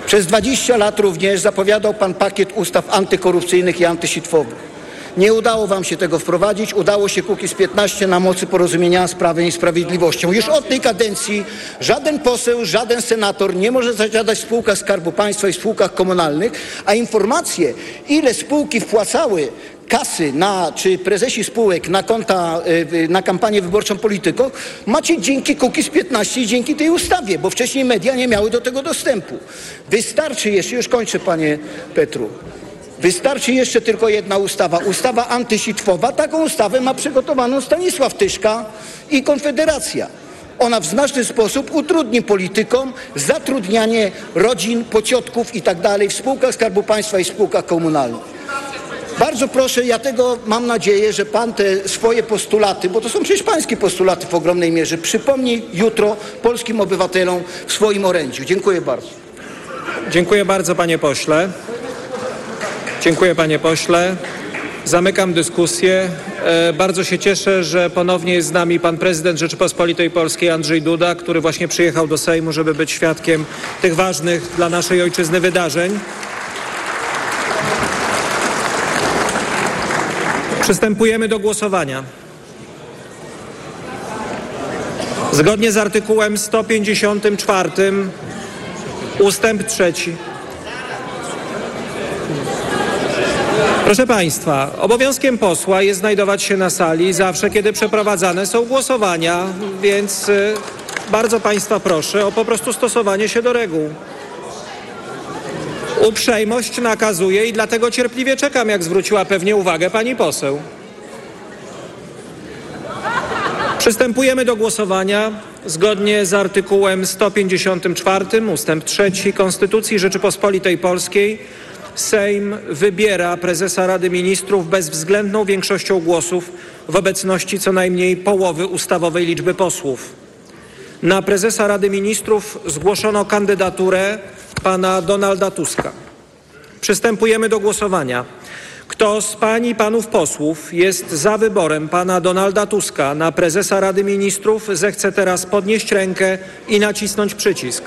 przez 20 lat również zapowiadał pan pakiet ustaw antykorupcyjnych i antysitwowych. Nie udało wam się tego wprowadzić, udało się Kukiz 15 na mocy porozumienia z Prawem i Sprawiedliwością. Już od tej kadencji żaden poseł, żaden senator nie może zasiadać w spółkach Skarbu Państwa i spółkach komunalnych, a informacje, ile spółki wpłacały kasy na, czy prezesi spółek na konta, y, na kampanię wyborczą polityką, macie dzięki Kukiz 15 i dzięki tej ustawie, bo wcześniej media nie miały do tego dostępu. Wystarczy jeszcze, już kończę panie Petru, Wystarczy jeszcze tylko jedna ustawa, ustawa antysitwowa. Taką ustawę ma przygotowaną Stanisław Tyszka i Konfederacja. Ona w znaczny sposób utrudni politykom zatrudnianie rodzin, pociotków i tak dalej w spółkach Skarbu Państwa i spółkach komunalnych. Bardzo proszę, ja tego mam nadzieję, że pan te swoje postulaty, bo to są przecież pańskie postulaty w ogromnej mierze, przypomni jutro polskim obywatelom w swoim orędziu. Dziękuję bardzo. Dziękuję bardzo, panie pośle. Dziękuję, panie pośle. Zamykam dyskusję. E, bardzo się cieszę, że ponownie jest z nami pan prezydent Rzeczypospolitej Polskiej Andrzej Duda, który właśnie przyjechał do Sejmu, żeby być świadkiem tych ważnych dla naszej ojczyzny wydarzeń. Przystępujemy do głosowania. Zgodnie z artykułem 154 ustęp trzeci. Proszę Państwa, obowiązkiem posła jest znajdować się na sali zawsze, kiedy przeprowadzane są głosowania, więc y, bardzo Państwa proszę o po prostu stosowanie się do reguł. Uprzejmość nakazuje i dlatego cierpliwie czekam, jak zwróciła pewnie uwagę pani poseł. Przystępujemy do głosowania zgodnie z artykułem 154 ustęp 3 Konstytucji Rzeczypospolitej Polskiej. Sejm wybiera prezesa Rady Ministrów bezwzględną większością głosów w obecności co najmniej połowy ustawowej liczby posłów. Na prezesa Rady Ministrów zgłoszono kandydaturę pana Donalda Tuska. Przystępujemy do głosowania. Kto z pań i panów posłów jest za wyborem pana Donalda Tuska na prezesa Rady Ministrów, zechce teraz podnieść rękę i nacisnąć przycisk.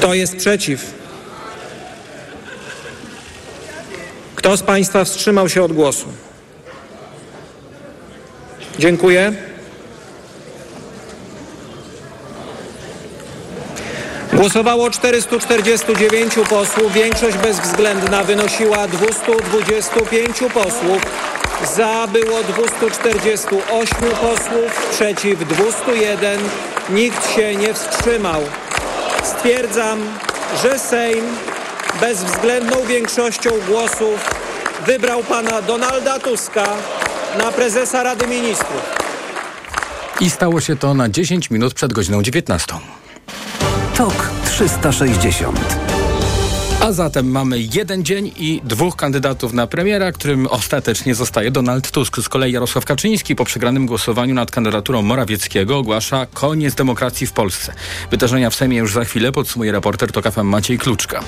Kto jest przeciw? Kto z państwa wstrzymał się od głosu? Dziękuję. Głosowało 449 posłów. Większość bezwzględna wynosiła 225 posłów. Za było 248 posłów, przeciw 201. Nikt się nie wstrzymał. Stwierdzam, że Sejm bezwzględną większością głosów wybrał pana Donalda Tuska na prezesa Rady Ministrów. I stało się to na 10 minut przed godziną 19. TOK 360. A zatem mamy jeden dzień i dwóch kandydatów na premiera, którym ostatecznie zostaje Donald Tusk. Z kolei Jarosław Kaczyński po przegranym głosowaniu nad kandydaturą Morawieckiego ogłasza koniec demokracji w Polsce. Wydarzenia w Sejmie już za chwilę podsumuje reporter TOK FM Maciej Kluczka.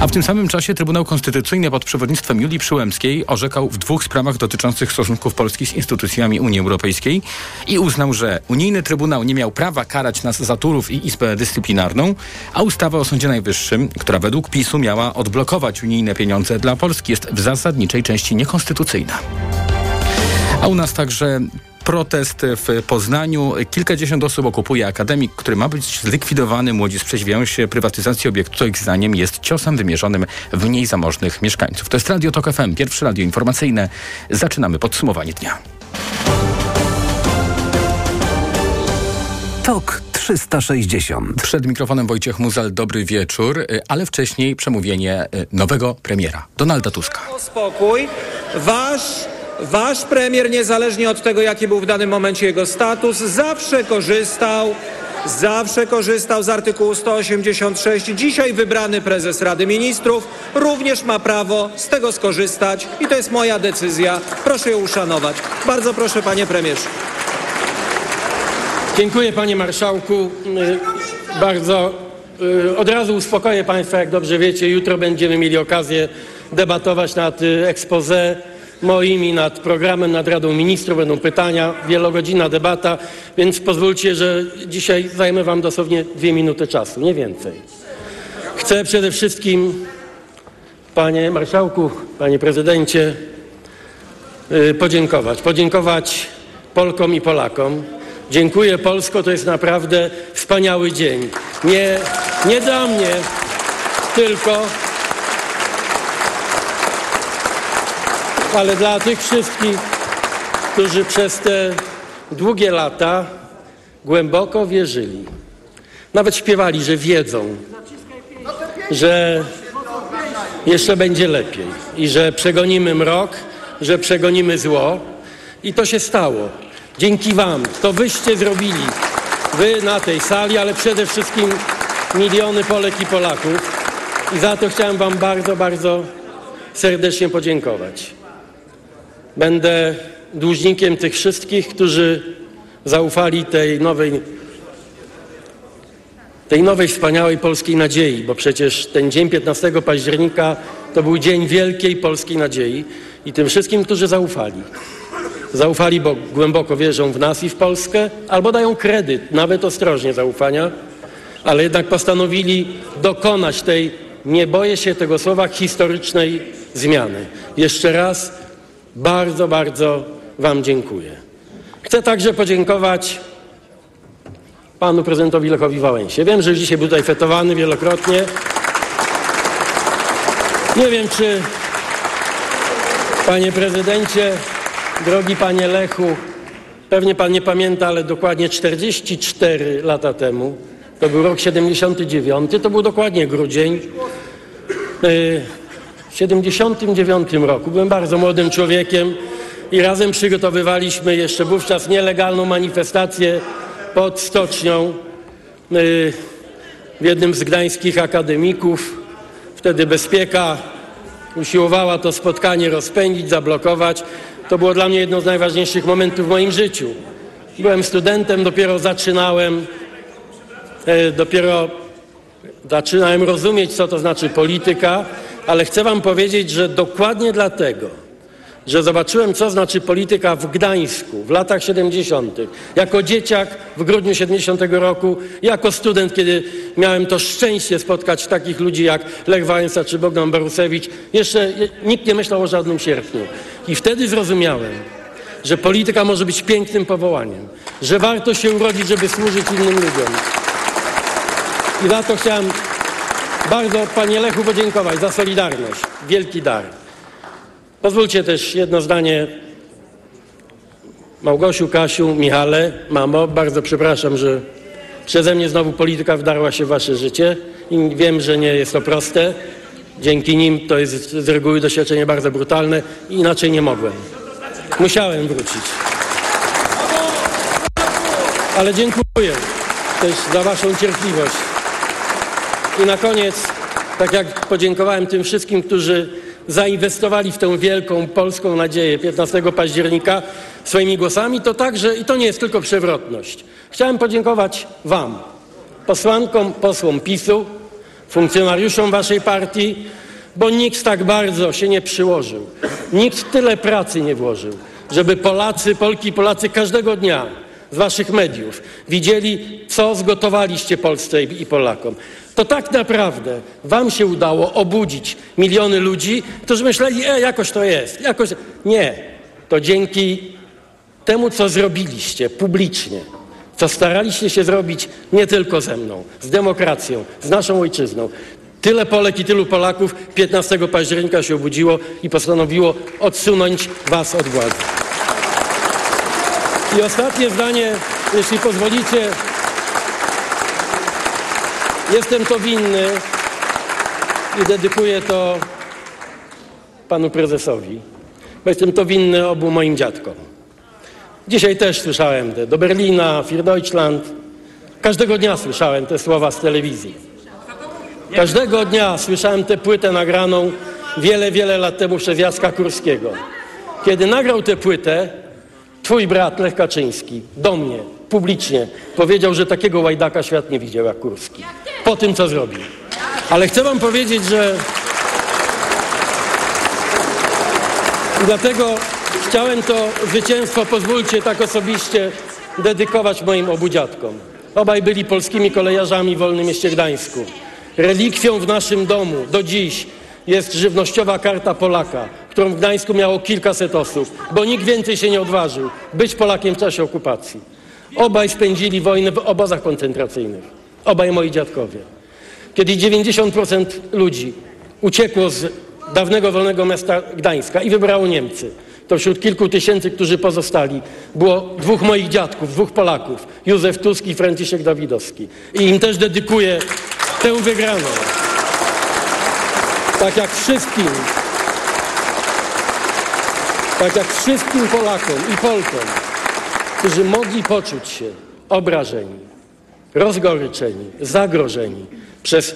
A w tym samym czasie Trybunał Konstytucyjny pod przewodnictwem Julii Przyłębskiej orzekał w dwóch sprawach dotyczących stosunków Polski z instytucjami Unii Europejskiej i uznał, że unijny Trybunał nie miał prawa karać nas za Turów i Izbę Dyscyplinarną, a ustawa o Sądzie Najwyższym, która według PiSu miała odblokować unijne pieniądze dla Polski, jest w zasadniczej części niekonstytucyjna. A u nas także protest w Poznaniu. Kilkadziesiąt osób okupuje akademik, który ma być zlikwidowany. Młodzi sprzeciwiają się prywatyzacji obiektu, co ich zdaniem jest ciosem wymierzonym w mniej zamożnych mieszkańców. To jest Radio Tok FM, pierwsze radio informacyjne. Zaczynamy podsumowanie dnia. TOK 360. Przed mikrofonem Wojciech Muzal, dobry wieczór, y, ale wcześniej przemówienie y, nowego premiera, Donalda Tuska. O spokój. Wasz, wasz premier, niezależnie od tego, jaki był w danym momencie jego status, zawsze korzystał, zawsze korzystał z artykułu 186. Dzisiaj wybrany prezes Rady Ministrów również ma prawo z tego skorzystać i to jest moja decyzja. Proszę ją uszanować. Bardzo proszę, panie premierze. Dziękuję panie marszałku. Y, Bardzo y, od razu uspokoję państwa, jak dobrze wiecie, jutro będziemy mieli okazję debatować nad y, expose moim i nad programem, nad Radą Ministrów. Będą pytania, wielogodzinna debata, więc pozwólcie, że dzisiaj zajmę wam dosłownie dwie minuty czasu, nie więcej. Chcę przede wszystkim, panie marszałku, panie prezydencie, podziękować. Podziękować Polkom i Polakom. Dziękuję Polsko, to jest naprawdę wspaniały dzień. Nie, nie dla mnie, tylko, ale dla tych wszystkich, którzy przez te długie lata głęboko wierzyli. Nawet śpiewali, że wiedzą, że jeszcze będzie lepiej i że przegonimy mrok, że przegonimy zło. I to się stało. Dzięki Wam. To Wyście zrobili. Wy na tej sali, ale przede wszystkim miliony Polek i Polaków i za to chciałem Wam bardzo, bardzo serdecznie podziękować. Będę dłużnikiem tych wszystkich, którzy zaufali tej nowej, tej nowej wspaniałej polskiej nadziei, bo przecież ten dzień 15 października to był dzień wielkiej polskiej nadziei i tym wszystkim, którzy zaufali. Zaufali, bo głęboko wierzą w nas i w Polskę, albo dają kredyt, nawet ostrożnie zaufania, ale jednak postanowili dokonać tej, nie boję się tego słowa, historycznej zmiany. Jeszcze raz bardzo, bardzo Wam dziękuję. Chcę także podziękować panu prezydentowi Lechowi Wałęsie. Wiem, że dzisiaj był tutaj fetowany wielokrotnie. Nie wiem, czy panie prezydencie, drogi panie Lechu, pewnie pan nie pamięta, ale dokładnie 44 lata temu, to był rok 79, to był dokładnie grudzień. y, W 79 roku byłem bardzo młodym człowiekiem i razem przygotowywaliśmy jeszcze wówczas nielegalną manifestację pod stocznią y, w jednym z gdańskich akademików. Wtedy bezpieka usiłowała to spotkanie rozpędzić, zablokować. To było dla mnie jedno z najważniejszych momentów w moim życiu. Byłem studentem, dopiero zaczynałem, e, dopiero zaczynałem rozumieć, co to znaczy polityka, ale chcę Wam powiedzieć, że dokładnie dlatego, że zobaczyłem, co znaczy polityka w Gdańsku w latach 70., jako dzieciak w grudniu 70 roku, jako student, kiedy miałem to szczęście spotkać takich ludzi jak Lech Wałęsa czy Bogdan Barusewicz. Jeszcze nikt nie myślał o żadnym sierpniu. I wtedy zrozumiałem, że polityka może być pięknym powołaniem, że warto się urodzić, żeby służyć innym ludziom. I za to chciałem bardzo Panie Lechu podziękować za solidarność. Wielki dar. Pozwólcie też jedno zdanie. Małgosiu, Kasiu, Michale, mamo, bardzo przepraszam, że przeze mnie znowu polityka wdarła się w wasze życie i wiem, że nie jest to proste. Dzięki nim to jest z reguły doświadczenie bardzo brutalne i inaczej nie mogłem. Musiałem wrócić. Ale dziękuję też za waszą cierpliwość. I na koniec, tak jak podziękowałem tym wszystkim, którzy zainwestowali w tę wielką polską nadzieję 15 października swoimi głosami, to także, i to nie jest tylko przewrotność, chciałem podziękować Wam, posłankom, posłom PiSu, funkcjonariuszom Waszej partii, bo nikt tak bardzo się nie przyłożył, nikt tyle pracy nie włożył, żeby Polacy, Polki i Polacy każdego dnia z Waszych mediów widzieli, co zgotowaliście Polsce i Polakom. To tak naprawdę Wam się udało obudzić miliony ludzi, którzy myśleli, e, jakoś to jest, jakoś... Nie. To dzięki temu, co zrobiliście publicznie, co staraliście się zrobić nie tylko ze mną, z demokracją, z naszą ojczyzną. Tyle Polek i tylu Polaków 15 października się obudziło i postanowiło odsunąć Was od władzy. I ostatnie zdanie, jeśli pozwolicie. Jestem to winny i dedykuję to panu prezesowi, bo jestem to winny obu moim dziadkom. Dzisiaj też słyszałem te do Berlina, für Deutschland. Każdego dnia słyszałem te słowa z telewizji. Każdego dnia słyszałem tę płytę nagraną wiele, wiele lat temu przez Jacka Kurskiego. Kiedy nagrał tę płytę, twój brat Lech Kaczyński do mnie publicznie powiedział, że takiego łajdaka świat nie widział jak Kurski. Po tym, co zrobił. Ale chcę wam powiedzieć, że i dlatego chciałem to zwycięstwo, pozwólcie tak osobiście, dedykować moim obu dziadkom. Obaj byli polskimi kolejarzami w Wolnym Mieście Gdańsku. Relikwią w naszym domu do dziś jest żywnościowa karta Polaka, którą w Gdańsku miało kilkaset osób, bo nikt więcej się nie odważył być Polakiem w czasie okupacji. Obaj spędzili wojnę w obozach koncentracyjnych. Obaj moi dziadkowie. Kiedy 90% ludzi uciekło z dawnego wolnego miasta Gdańska i wybrało Niemcy, to wśród kilku tysięcy, którzy pozostali, było dwóch moich dziadków, dwóch Polaków, Józef Tusk i Franciszek Dawidowski. I im też dedykuję tę wygraną. Tak jak wszystkim, tak jak wszystkim Polakom i Polkom, którzy mogli poczuć się obrażeni, rozgoryczeni, zagrożeni przez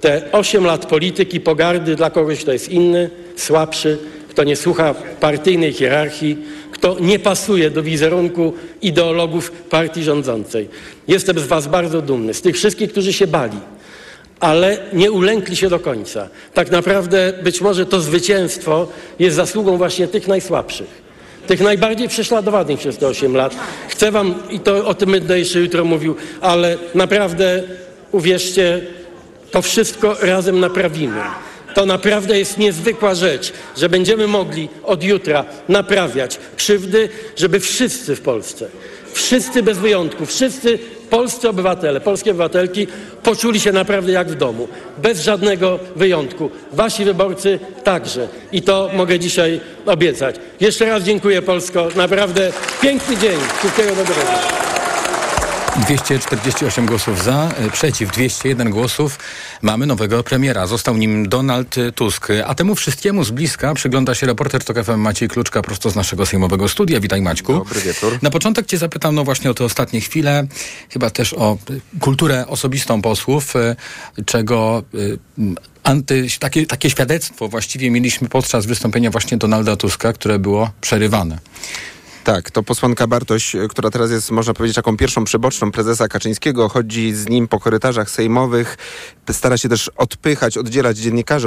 te 8 lat polityki pogardy dla kogoś, kto jest inny, słabszy, kto nie słucha partyjnej hierarchii, kto nie pasuje do wizerunku ideologów partii rządzącej. Jestem z Was bardzo dumny, z tych wszystkich, którzy się bali, ale nie ulękli się do końca. Tak naprawdę być może to zwycięstwo jest zasługą właśnie tych najsłabszych tych najbardziej prześladowanych przez te 8 lat. Chcę wam, i to o tym będę jeszcze jutro mówił, ale naprawdę uwierzcie, to wszystko razem naprawimy. To naprawdę jest niezwykła rzecz, że będziemy mogli od jutra naprawiać krzywdy, żeby wszyscy w Polsce, wszyscy bez wyjątku, wszyscy polscy obywatele, polskie obywatelki poczuli się naprawdę jak w domu, bez żadnego wyjątku. Wasi wyborcy także. I to mogę dzisiaj obiecać. Jeszcze raz dziękuję Polsko. Naprawdę piękny dzień. Wszystkiego dobrego. 248 głosów za, y, przeciw 201 głosów. Mamy nowego premiera. Został nim Donald Tusk. A temu wszystkiemu z bliska przygląda się reporter TOK FM Maciej Kluczka prosto z naszego sejmowego studia. Witaj Maćku. Dobry wieczór. Na początek cię zapytam no właśnie o te ostatnie chwile, chyba też o y, kulturę osobistą posłów, y, czego anty, takie, takie świadectwo właściwie mieliśmy podczas wystąpienia właśnie Donalda Tuska, które było przerywane. Tak, to posłanka Bartoś, y, która teraz jest, można powiedzieć, taką pierwszą przyboczną prezesa Kaczyńskiego, chodzi z nim po korytarzach sejmowych, stara się też odpychać, oddzielać dziennikarzy od